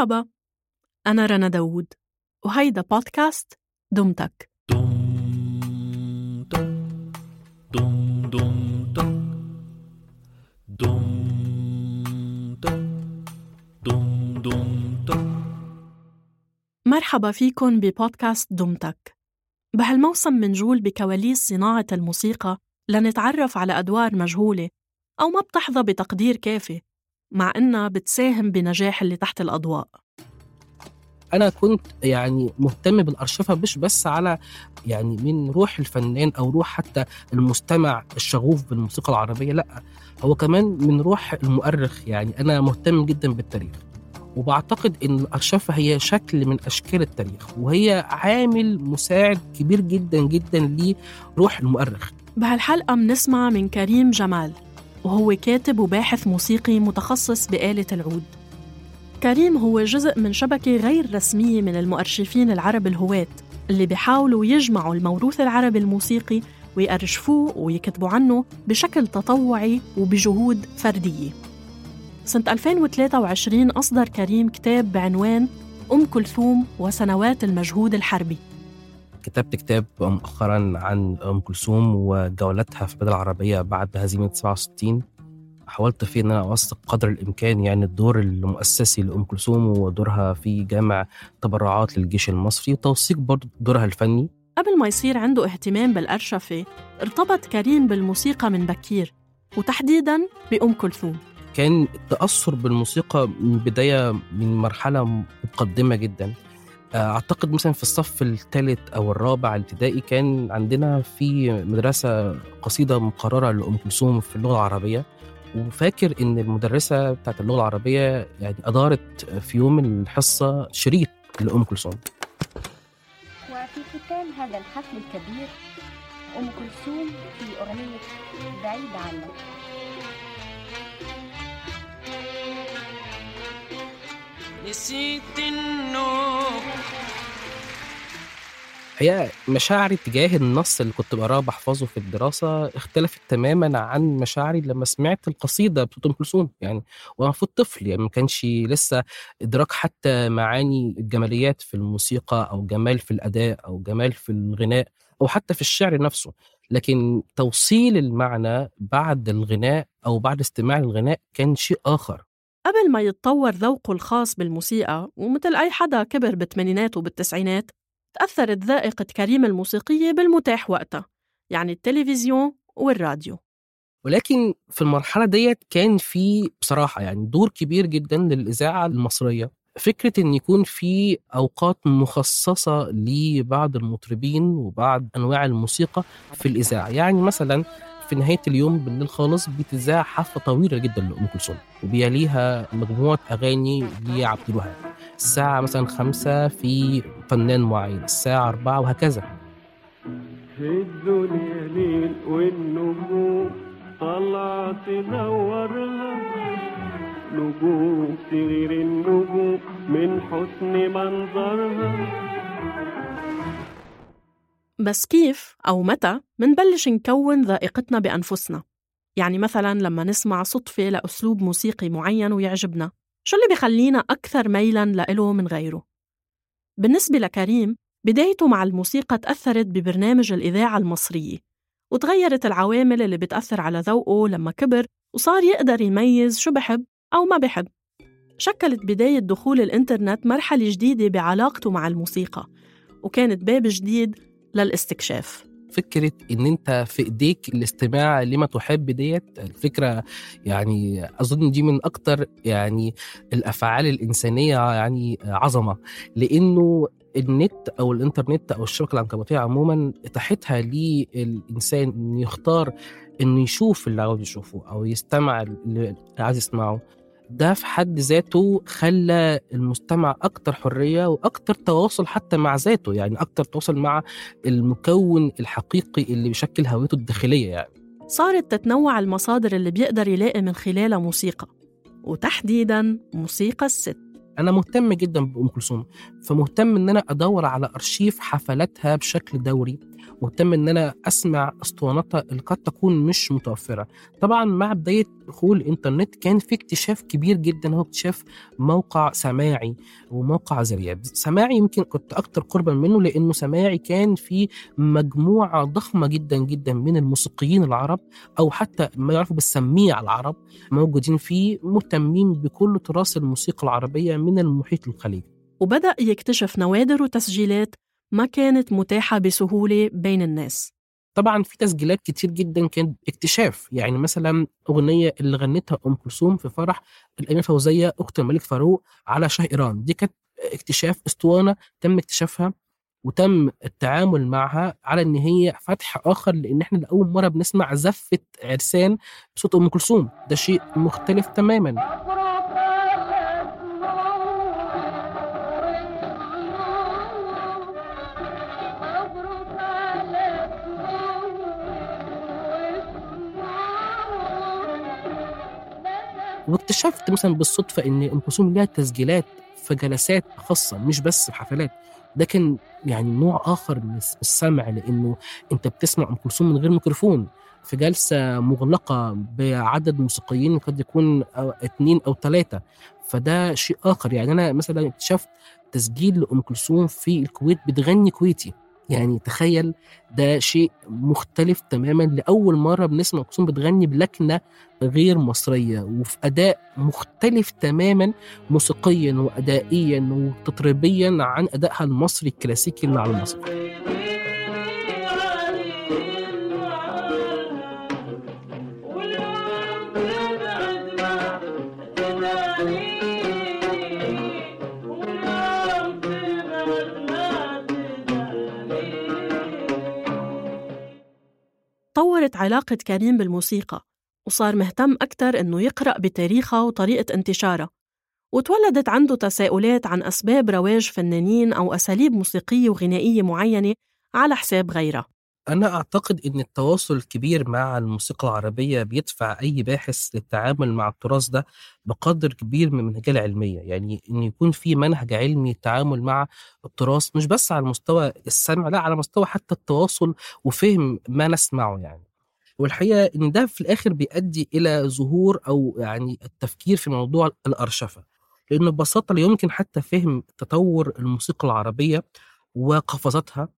مرحبا. أنا رنا داوود وهيدا بودكاست دمتك. مرحبا فيكن ببودكاست دمتك. بهالموسم منجول بكواليس صناعة الموسيقى لنتعرف على أدوار مجهولة أو ما بتحظى بتقدير كافي. مع إنها بتساهم بنجاح اللي تحت الأضواء. أنا كنت يعني مهتم بالأرشفة مش بس على يعني من روح الفنان أو روح حتى المستمع الشغوف بالموسيقى العربية لأ هو كمان من روح المؤرخ. يعني أنا مهتم جدا بالتاريخ وبعتقد إن الأرشفة هي شكل من أشكال التاريخ وهي عامل مساعد كبير جدا جدا لروح المؤرخ. بهالحلقة منسمع من كريم جمال. وهو كاتب وباحث موسيقي متخصص بآلة العود. كريم هو جزء من شبكة غير رسمية من المؤرشفين العرب الهواة اللي بيحاولوا يجمعوا الموروث العربي الموسيقي ويأرشفوه ويكتبوا عنه بشكل تطوعي وبجهود فردية. سنة 2023 أصدر كريم كتاب بعنوان أم كلثوم وسنوات المجهود الحربي. كتبت كتاب مؤخرا عن أم كلثوم وجولتها في البلاد العربية بعد هزيمه 67 حاولت فيه إن أنا أوثق قدر الإمكان يعني الدور المؤسسي لأم كلثوم ودورها في جمع تبرعات للجيش المصري وتوثيق برضه دورها الفني. قبل ما يصير عنده اهتمام بالأرشفة ارتبط كريم بالموسيقى من بكير وتحديداً بأم كلثوم. كان التأثر بالموسيقى من بداية من مرحلة مقدمة جدا. أعتقد مثلا في الصف الثالث أو الرابع الابتدائي كان عندنا في مدرسة قصيدة مقررة لأم كلثوم في اللغة العربية. وفاكر إن المدرسة بتاعت اللغة العربية يعني أدارت في يوم الحصة شريط لأم كلثوم. وفي ختام هذا الحفل الكبير أم كلثوم في أغنية بعيد عنك. نسيت النوم هي مشاعري تجاه النص اللي كنت بقراه بحفظه في الدراسة اختلفت تماما عن مشاعري لما سمعت القصيدة بتاعت أم كلثوم يعني وأنا المفروض طفل يعني ما كانش لسه إدراك حتى معاني الجماليات في الموسيقى أو جمال في الأداء أو جمال في الغناء أو حتى في الشعر نفسه. لكن توصيل المعنى بعد الغناء أو بعد استماع الغناء كان شيء آخر. قبل ما يتطور ذوقه الخاص بالموسيقى ومثل أي حدا كبر بالثمانينات وبالتسعينات تأثرت ذائقة كريم الموسيقية بالمتاح وقتها يعني التلفزيون والراديو. ولكن في المرحلة ديت كان في بصراحة يعني دور كبير جدا للإذاعة المصرية. فكرة إن يكون في أوقات مخصصة لبعض المطربين وبعض أنواع الموسيقى في الإذاعة يعني مثلا في نهاية اليوم بالليل خالص بتذاع حفله طويلة جدا لأم كلثوم وبيليها مجموعة أغاني لعبد الوهاب. الساعة مثلا خمسة في فنان معين الساعة أربعة وهكذا. الدنيا ليل والنجوم طالعة تنورها نجوم تغير النجوم من حسن منظرها. بس كيف أو متى منبلش نكون ذائقتنا بأنفسنا يعني مثلا لما نسمع صدفة لأسلوب موسيقي معين ويعجبنا شو اللي بيخلينا أكثر ميلا لإله من غيره؟ بالنسبة لكريم بدايته مع الموسيقى تأثرت ببرنامج الإذاعة المصرية وتغيرت العوامل اللي بتأثر على ذوقه لما كبر وصار يقدر يميز شو بحب أو ما بحب شكلت بداية دخول الإنترنت مرحلة جديدة بعلاقته مع الموسيقى وكانت باب جديد للاستكشاف. فكرة إن أنت في إيديك الاستماع لما تحب ديت الفكرة يعني أظن دي من أكتر يعني الأفعال الإنسانية يعني عظمة لأنه النت أو الإنترنت أو الشبكة العنكبوتية عموما اتاحتها للإنسان إنه يختار إنه يشوف اللي عاوز يشوفه أو يستمع اللي عايز يسمعه. ده في حد ذاته خلى المستمع أكتر حرية وأكتر تواصل حتى مع ذاته يعني أكتر تواصل مع المكون الحقيقي اللي بيشكل هويته الداخلية يعني. صارت تتنوع المصادر اللي بيقدر يلاقي من خلالها موسيقى وتحديداً موسيقى الست. أنا مهتم جدا بأم كلثوم فمهتم إن أنا أدور على أرشيف حفلاتها بشكل دوري. مهتم إن أنا أسمع اسطواناتها اللي قد تكون مش متوفرة. طبعا مع بداية دخول الإنترنت كان في اكتشاف كبير جدا هو اكتشاف موقع سماعي وموقع زرياب سماعي يمكن كنت أكتر قربا منه لأنه سماعي كان في مجموعة ضخمة جدا جدا من الموسيقيين العرب أو حتى ما يعرفوا بالسميع العرب موجودين فيه مهتمين بكل تراث الموسيقى العربية من المحيط الخليجي. وبدأ يكتشف نوادر وتسجيلات ما كانت متاحة بسهولة بين الناس. طبعا في تسجيلات كتير جدا كانت اكتشاف يعني مثلا أغنية اللي غنتها أم كلثوم في فرح الأميرة فوزيه أخت الملك فاروق على شه إيران. دي كانت اكتشاف أسطوانة تم اكتشافها وتم التعامل معها على إن هي فتح آخر لأن إحنا لأول مرة بنسمع زفة عرسان بصوت أم كلثوم. ده شيء مختلف تماما. واكتشفت مثلا بالصدفة إن أم كلثوم لها تسجيلات في جلسات خاصة مش بس في حفلات. ده كان يعني نوع آخر من السمع لإنه أنت بتسمع أم كلثوم من غير ميكروفون في جلسة مغلقة بعدد موسيقيين قد يكون أو اتنين أو ثلاثة فده شيء آخر. يعني أنا مثلا اكتشفت تسجيل لأم كلثوم في الكويت بتغني كويتي. يعني تخيل ده شيء مختلف تماما لأول مرة بنسمع كلثوم بتغني بلكنة غير مصرية وفي أداء مختلف تماما موسيقيا وادائيا وتطريبيا عن أدائها المصري الكلاسيكي اللي على المسرح. طورت علاقة كريم بالموسيقى وصار مهتم أكتر إنه يقرأ بتاريخها وطريقة انتشارها وتولدت عنده تساؤلات عن أسباب رواج فنانين أو أساليب موسيقية وغنائية معينة على حساب غيرها أنا أعتقد إن التواصل الكبير مع الموسيقى العربية بيدفع أي باحث للتعامل مع التراث ده بقدر كبير من المنهجية العلمية. يعني إن يكون في منهج علمي التعامل مع التراث مش بس على مستوى السمع لا على مستوى حتى التواصل وفهم ما نسمعه يعني. والحقيقة إن ده في الآخر بيؤدي إلى ظهور أو يعني التفكير في موضوع الأرشفة. لأنه ببساطة لا يمكن حتى فهم تطور الموسيقى العربية وقفزاتها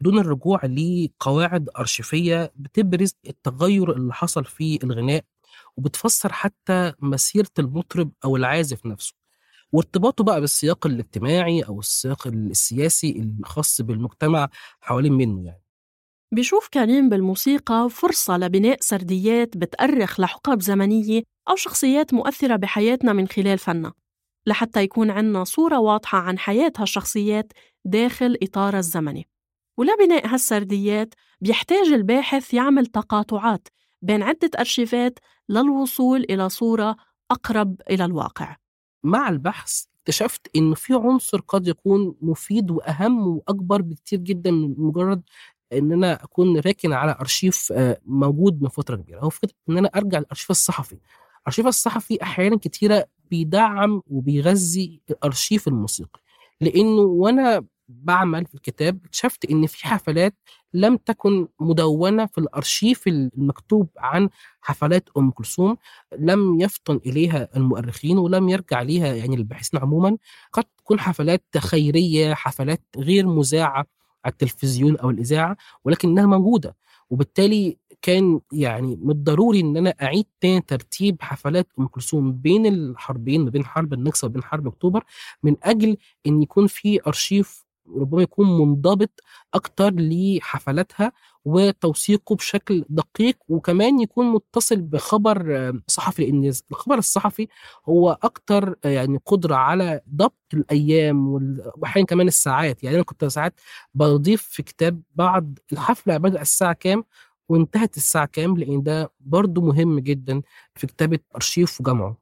دون الرجوع لقواعد أرشيفية بتبرز التغير اللي حصل في الغناء وبتفسر حتى مسيرة المطرب أو العازف نفسه. وارتباطه بقى بالسياق الاجتماعي أو السياق السياسي الخاص بالمجتمع حوالين منه يعني. بيشوف كريم بالموسيقى فرصة لبناء سرديات بتأرخ لحقب زمنية أو شخصيات مؤثرة بحياتنا من خلال فنها لحتى يكون عنا صورة واضحة عن حياة هالشخصيات داخل إطارها الزمني ولبناء هالسرديات بيحتاج الباحث يعمل تقاطعات بين عدة أرشيفات للوصول إلى صورة أقرب إلى الواقع. مع البحث اكتشفت إنه في عنصر قد يكون مفيد وأهم وأكبر بكتير جدا من مجرد إن أنا أكون راكن على أرشيف آه، موجود من فترة كبيرة. هو فكرة إن أنا أرجع للأرشيف الصحفي. الأرشيف الصحفي أحيانا كتيرة بيدعم وبيغذي الأرشيف الموسيقي. لأنه وأنا بعمل في الكتاب اكتشفت إن في حفلات لم تكن مدونة في الأرشيف المكتوب عن حفلات أم كلثوم لم يفطن إليها المؤرخين ولم يرجع ليها يعني الباحثين عموما. قد تكون حفلات خيرية حفلات غير مذاعة على التلفزيون أو الإذاعة ولكنها موجودة. وبالتالي كان يعني من الضروري إن أنا أعيد تاني ترتيب حفلات أم كلثوم بين الحربين ما بين حرب النكسه وبين حرب أكتوبر من أجل إن يكون في أرشيف ربما يكون منضبط أكتر لحفلاتها وتوثيقه بشكل دقيق وكمان يكون متصل بخبر صحفي لأن الخبر الصحفي هو أكتر يعني قدرة على ضبط الأيام واحيانا كمان الساعات. يعني أنا كنت ساعات بضيف في كتاب بعض الحفلة بدأ الساعة كام وانتهت الساعة كام لأن ده برضو مهم جدا في كتابة أرشيف وجمعه.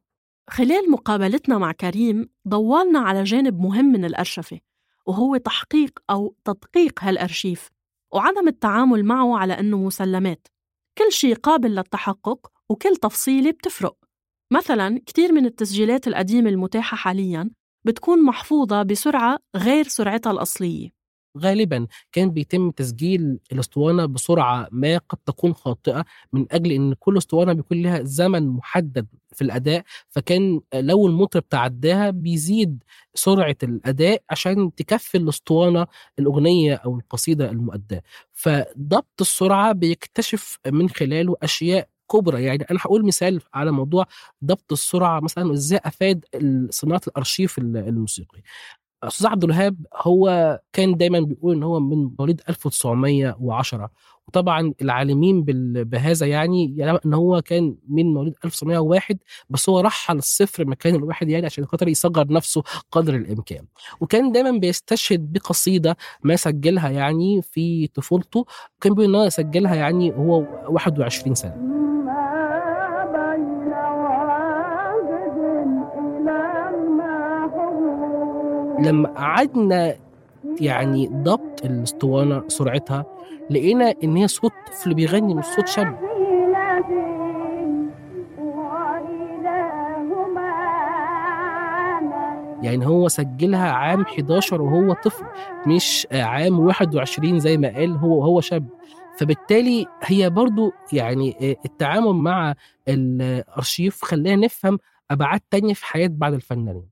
خلال مقابلتنا مع كريم ضوالنا على جانب مهم من الأرشفة وهو تحقيق أو تدقيق هالأرشيف وعدم التعامل معه على أنه مسلمات. كل شيء قابل للتحقق وكل تفصيلة بتفرق. مثلا كتير من التسجيلات القديمة المتاحة حاليا بتكون محفوظة بسرعة غير سرعتها الأصلية. غالبا كان بيتم تسجيل الأسطوانة بسرعة ما قد تكون خاطئة من أجل إن كل أسطوانة بيكون لها زمن محدد في الأداء فكان لو المطرب تعداها بيزيد سرعة الأداء عشان تكفي الأسطوانة الأغنية أو القصيدة المؤداة. فضبط السرعة بيكتشف من خلاله أشياء كبرى. يعني أنا هقول مثال على موضوع ضبط السرعة مثلا وإزاي أفاد صناعة الأرشيف الموسيقي. أستاذ عبد الوهاب هو كان دايما بيقول إن هو من مواليد 1910 وطبعا العالمين بهذا يعني يعلم إن هو كان من مواليد 1901 بس هو رحل الصفر مكان الواحد يعني عشان خاطر يصغر نفسه قدر الإمكان. وكان دايما بيستشهد بقصيدة ما سجلها يعني في طفولته كان بيقول إن هو سجلها يعني وهو 21 سنة. لما قعدنا يعني ضبط الاسطوانة سرعتها لقينا إن هي صوت طفل بيغني مش صوت شاب يعني هو سجلها عام 11 وهو طفل مش عام 21 زي ما قال هو هو شاب. فبالتالي هي برضو يعني التعامل مع الأرشيف خلانا نفهم أبعاد تانية في حياة بعض الفنانين.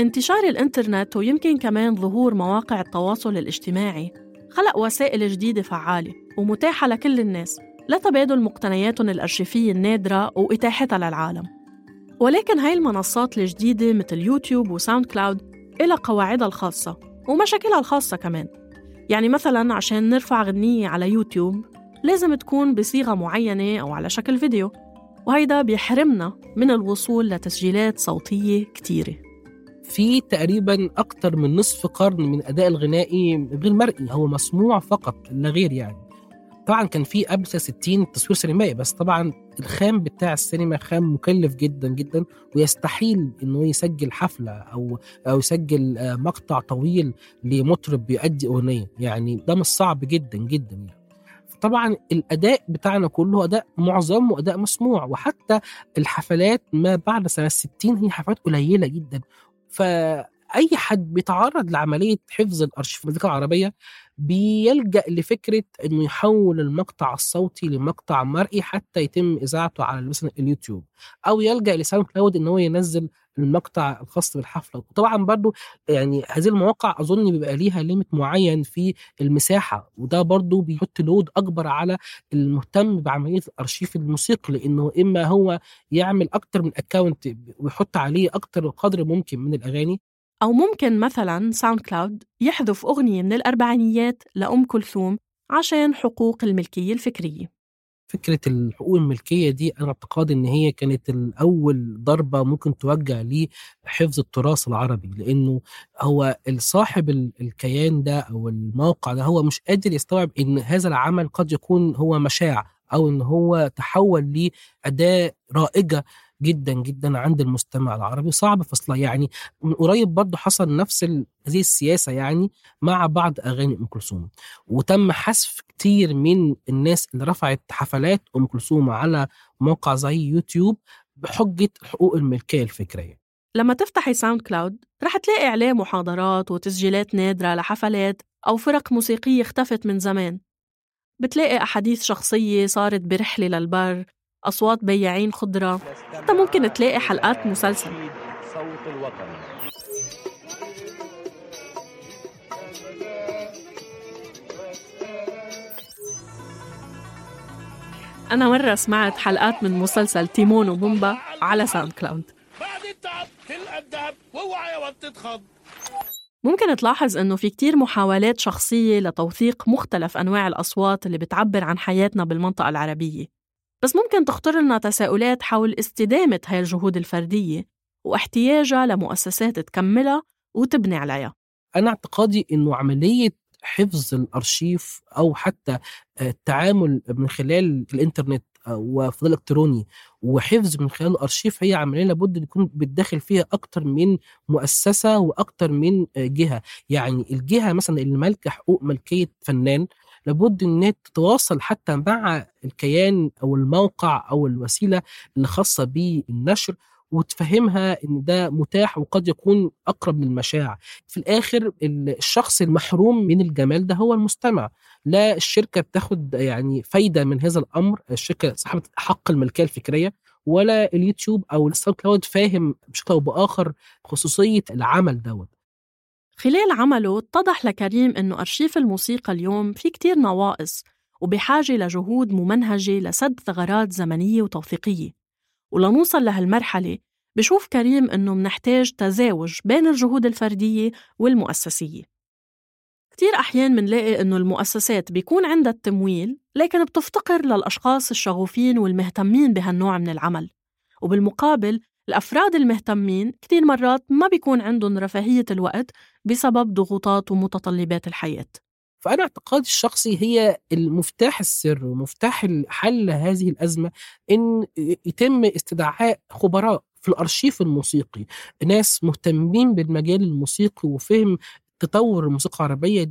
انتشار الإنترنت ويمكن كمان ظهور مواقع التواصل الاجتماعي خلق وسائل جديدة فعالة ومتاحة لكل الناس لتبادل مقتنياتهم الأرشيفية النادرة وإتاحتها للعالم. ولكن هاي المنصات الجديدة مثل يوتيوب و SoundCloud إلها قواعدها الخاصة ومشاكلها الخاصة كمان. يعني مثلا عشان نرفع غنية على يوتيوب لازم تكون بصيغة معينة أو على شكل فيديو وهيدا بيحرمنا من الوصول لتسجيلات صوتية كتيرة. في تقريبا أكتر من نصف قرن من الاداء الغنائي غير مرئي هو مسموع فقط لا غير يعني. طبعا كان في قبل 60 تصوير سينمائي بس طبعا الخام بتاع السينما خام مكلف جدا جدا ويستحيل إنه يسجل حفلة أو أو يسجل آه، مقطع طويل لمطرب بيؤدي أغنية. يعني ده مش صعب جدا جدا يعني. طبعا الأداء بتاعنا كله أداء معظمه اداء مسموع وحتى الحفلات ما بعد سنة 60 هي حفلات قليلة جدا. فأي حد بيتعرض لعملية حفظ الارشيف المزيكا العربية بيلجأ لفكرة إنه يحول المقطع الصوتي لمقطع مرئي حتى يتم إذاعته على مثلا اليوتيوب أو يلجأ ل SoundCloud إن هو ينزل المقطع الخاص بالحفلة. وطبعا برضو يعني هذه المواقع أظن بيبقى ليها limit معين في المساحة وده برضو بيحط load أكبر على المهتم بعملية الأرشيف الموسيقي لأنه إما هو يعمل أكتر من account ويحط عليه أكتر قدر ممكن من الأغاني. أو ممكن مثلا Sound Cloud يحذف أغنية من الأربعينيات لأم كلثوم عشان حقوق الملكية الفكرية. فكرة الحقوق الملكية دي أنا اعتقاد إن هي كانت الأول ضربة ممكن توجه لحفظ التراث العربي لأنه هو الصاحب الكيان ده أو الموقع ده هو مش قادر يستوعب إن هذا العمل قد يكون هو مشاع أو إن هو تحول لأداة رائجة جدا جدا عند المستمع العربي صعب فصلها. يعني من قريب برضه حصل نفس هذه السياسة يعني مع بعض أغاني أم كلثوم. وتم حذف كتير من الناس اللي رفعت حفلات أم كلثوم على موقع زي يوتيوب بحجة حقوق الملكية الفكرية. لما تفتحي SoundCloud رح تلاقي عليه محاضرات وتسجيلات نادرة لحفلات أو فرق موسيقية اختفت من زمان. بتلاقي أحاديث شخصية صارت برحلة للبر أصوات بياعين خضرة. حتى ممكن تلاقي حلقات مسلسل. صوت الوطن أنا مرة سمعت حلقات من مسلسل تيمون وبومبا على SoundCloud بعد التعب تلقى الذهب واوعى يا تتخض. ممكن تلاحظ إنه في كتير محاولات شخصية لتوثيق مختلف أنواع الأصوات اللي بتعبر عن حياتنا بالمنطقة العربية. بس ممكن تخطر لنا تساؤلات حول استدامة هاي الجهود الفردية واحتياجها لمؤسسات تكملها وتبني عليها. أنا اعتقادي إنه عملية حفظ الأرشيف أو حتى التعامل من خلال الإنترنت وفضل الإلكتروني وحفظ من خلال الأرشيف هي عملية لابد يكون بتدخل فيها أكتر من مؤسسة وأكتر من جهة. يعني الجهة مثلا اللي مالكة حقوق ملكية فنان لابد إن تتواصل حتى مع الكيان أو الموقع أو الوسيلة اللي خاصة بالنشر وتفهمها إن ده متاح وقد يكون أقرب للمشاع. في الآخر الشخص المحروم من الجمال ده هو المستمع. لا الشركة بتاخد يعني فايدة من هذا الأمر الشركة صاحبه حق الملكية الفكرية ولا اليوتيوب أو ال SoundCloud فاهم بشكل أو بآخر خصوصية العمل دوت. خلال عمله اتضح لكريم إنه أرشيف الموسيقى اليوم في كتير نواقص وبحاجة لجهود ممنهجة لسد ثغرات زمنية وتوثيقية. ولنوصل لهالمرحلة بشوف كريم إنه منحتاج تزاوج بين الجهود الفردية والمؤسسية. كتير أحيان منلاقي إنه المؤسسات بيكون عندها التمويل لكن بتفتقر للأشخاص الشغوفين والمهتمين بهالنوع من العمل. وبالمقابل الأفراد المهتمين كتير مرات ما بيكون عندهم رفاهية الوقت بسبب ضغوطات ومتطلبات الحياة. فأنا اعتقادي الشخصي هي المفتاح السر ومفتاح حل هذه الأزمة إن يتم استدعاء خبراء في الأرشيف الموسيقي ناس مهتمين بالمجال الموسيقي وفهم تطور الموسيقى العربية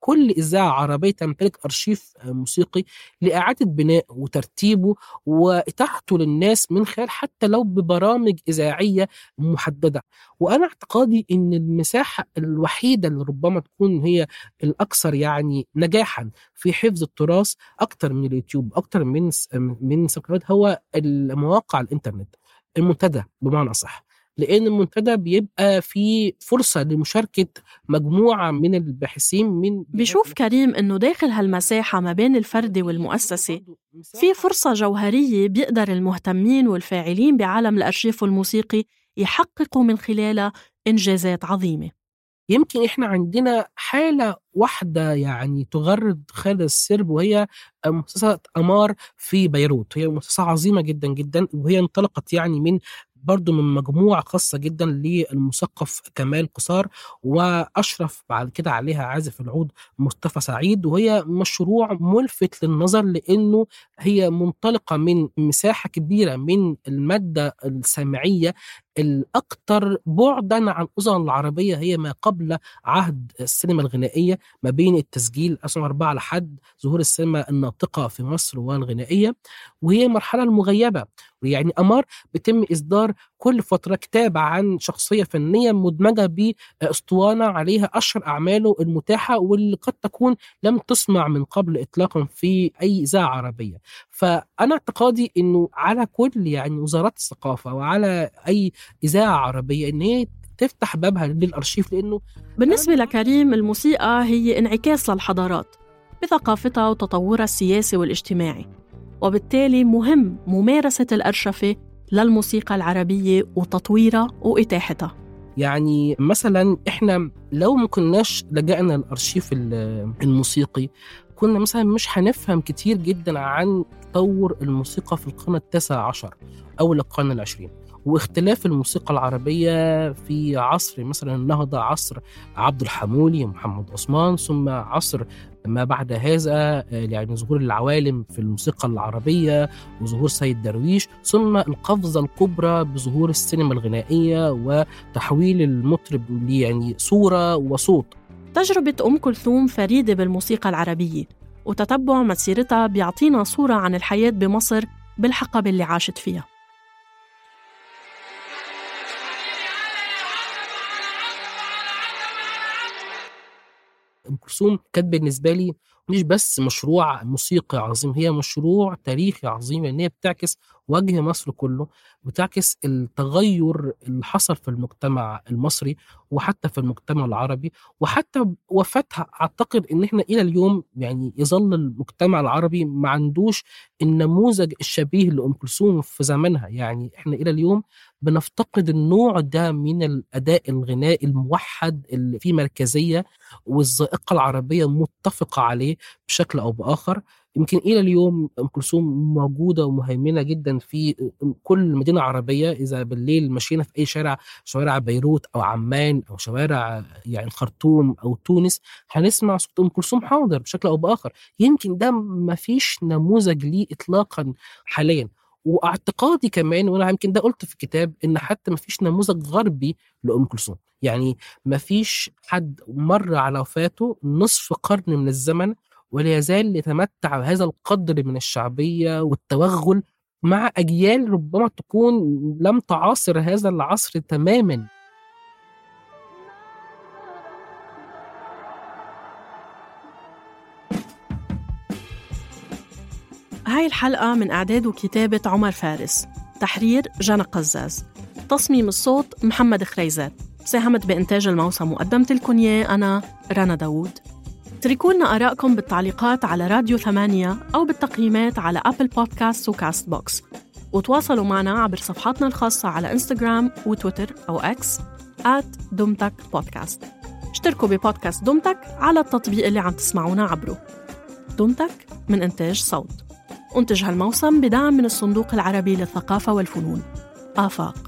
كل إذاعة عربية تمتلك أرشيف موسيقي لإعادة بناء وترتيبه وإتاحته للناس من خلال حتى لو ببرامج إذاعية محددة. وأنا اعتقادي أن المساحة الوحيدة اللي ربما تكون هي الأكثر يعني نجاحا في حفظ التراث أكثر من اليوتيوب أكثر من من هو المواقع الإنترنت المنتدى بمعنى أصح. لأن المنتدى بيبقى في فرصة لمشاركة مجموعة من الباحثين من بيشوف كريم إنه داخل هالمساحة ما بين الفردي والمؤسسي في فرصة جوهرية بيقدر المهتمين والفاعلين بعالم الأرشيف الموسيقي يحققوا من خلالها إنجازات عظيمة. يمكن إحنا عندنا حالة واحدة يعني تغرد خالد السرب وهي مؤسسة أمار في بيروت. هي مؤسسة عظيمة جدا جدا وهي انطلقت يعني من برضو من مجموعة خاصة جدا للمثقف كمال قصار وأشرف بعد كده عليها عازف العود مصطفى سعيد وهي مشروع ملفت للنظر لأنه هي منطلقة من مساحة كبيرة من المادة السامعية الأكثر بعدا عن أذن العربية هي ما قبل عهد السينما الغنائية ما بين التسجيل 2004 لحد ظهور السينما الناطقة في مصر والغنائية وهي المرحلة المغيبة. يعني أمار بيتم إصدار كل فترة كتاب عن شخصية فنية مدمجة بأسطوانة عليها أشهر أعماله المتاحة واللي قد تكون لم تسمع من قبل إطلاقا في أي إذاعة عربية. فأنا اعتقادي أنه على كل يعني وزارات الثقافة وعلى أي إذاعة عربية أن هي تفتح بابها للأرشيف لأنه بالنسبة لكريم الموسيقى هي انعكاس للحضارات بثقافتها وتطورها السياسي والاجتماعي وبالتالي مهم ممارسة الأرشفة للموسيقى العربية وتطويرها وإتاحتها. يعني مثلا إحنا لو ما كناش لجأنا الارشيف الموسيقي كنا مثلا مش هنفهم كتير جدا عن تطور الموسيقى في القرن التاسع عشر أو القرن العشرين واختلاف الموسيقى العربية في عصر مثلا النهضة عصر عبد الحمولي ومحمد عثمان ثم عصر ما بعد هذا يعني ظهور العوالم في الموسيقى العربية وظهور سيد درويش ثم القفزة الكبرى بظهور السينما الغنائية وتحويل المطرب يعني صورة وصوت. تجربة أم كلثوم فريدة بالموسيقى العربية. وتتبع مسيرتها بيعطينا صورة عن الحياة بمصر بالحقبة اللي عاشت فيها. أم كلثوم كانت بالنسبة لي مش بس مشروع موسيقي عظيم هي مشروع تاريخي عظيم لأن هي بتعكس وجه مصر كله بتعكس التغير اللي حصل في المجتمع المصري وحتى في المجتمع العربي وحتى وفاتها أعتقد إن إحنا إلى اليوم يعني يظل المجتمع العربي ما عندوش النموذج الشبيه لأم كلثوم في زمانها يعني إحنا إلى اليوم بنفتقد النوع ده من الأداء الغنائي الموحد اللي فيه مركزية والذائقة العربية متفقة عليه بشكل أو بآخر يمكن إلى اليوم أم كلثوم موجودة ومهيمنة جدا في كل مدينة عربية إذا بالليل مشينا في أي شارع شوارع بيروت أو عمان أو شوارع يعني الخرطوم أو تونس هنسمع صوت أم كلثوم حاضر بشكل أو بآخر. يمكن ده ما فيش نموذج ليه اطلاقا حاليا. واعتقادي كمان وأنا يمكن ده قلت في الكتاب إن حتى ما فيش نموذج غربي لأم كلثوم. يعني ما فيش حد مر على وفاته نصف قرن من الزمن ولا يزال يتمتع بهذا القدر من الشعبية والتوغل مع أجيال ربما تكون لم تعاصر هذا العصر تماما. هاي الحلقة من إعداد وكتابة عمر فارس. تحرير جنى قزاز. تصميم الصوت محمد خريزات. ساهمت بإنتاج الموسم وقدمت لكم أنا رنا داوود. اتركوا لنا آرائكم بالتعليقات على راديو ثمانية أو بالتقييمات على Apple Podcasts و Castbox. وتواصلوا معنا عبر صفحاتنا الخاصة على إنستغرام وتويتر أو X at دمتك بودكاست. اشتركوا ببودكاست دمتك على التطبيق اللي عم تسمعونا عبره. دمتك من إنتاج صوت. أنتج هالموسم بدعم من الصندوق العربي للثقافة والفنون. آفاق.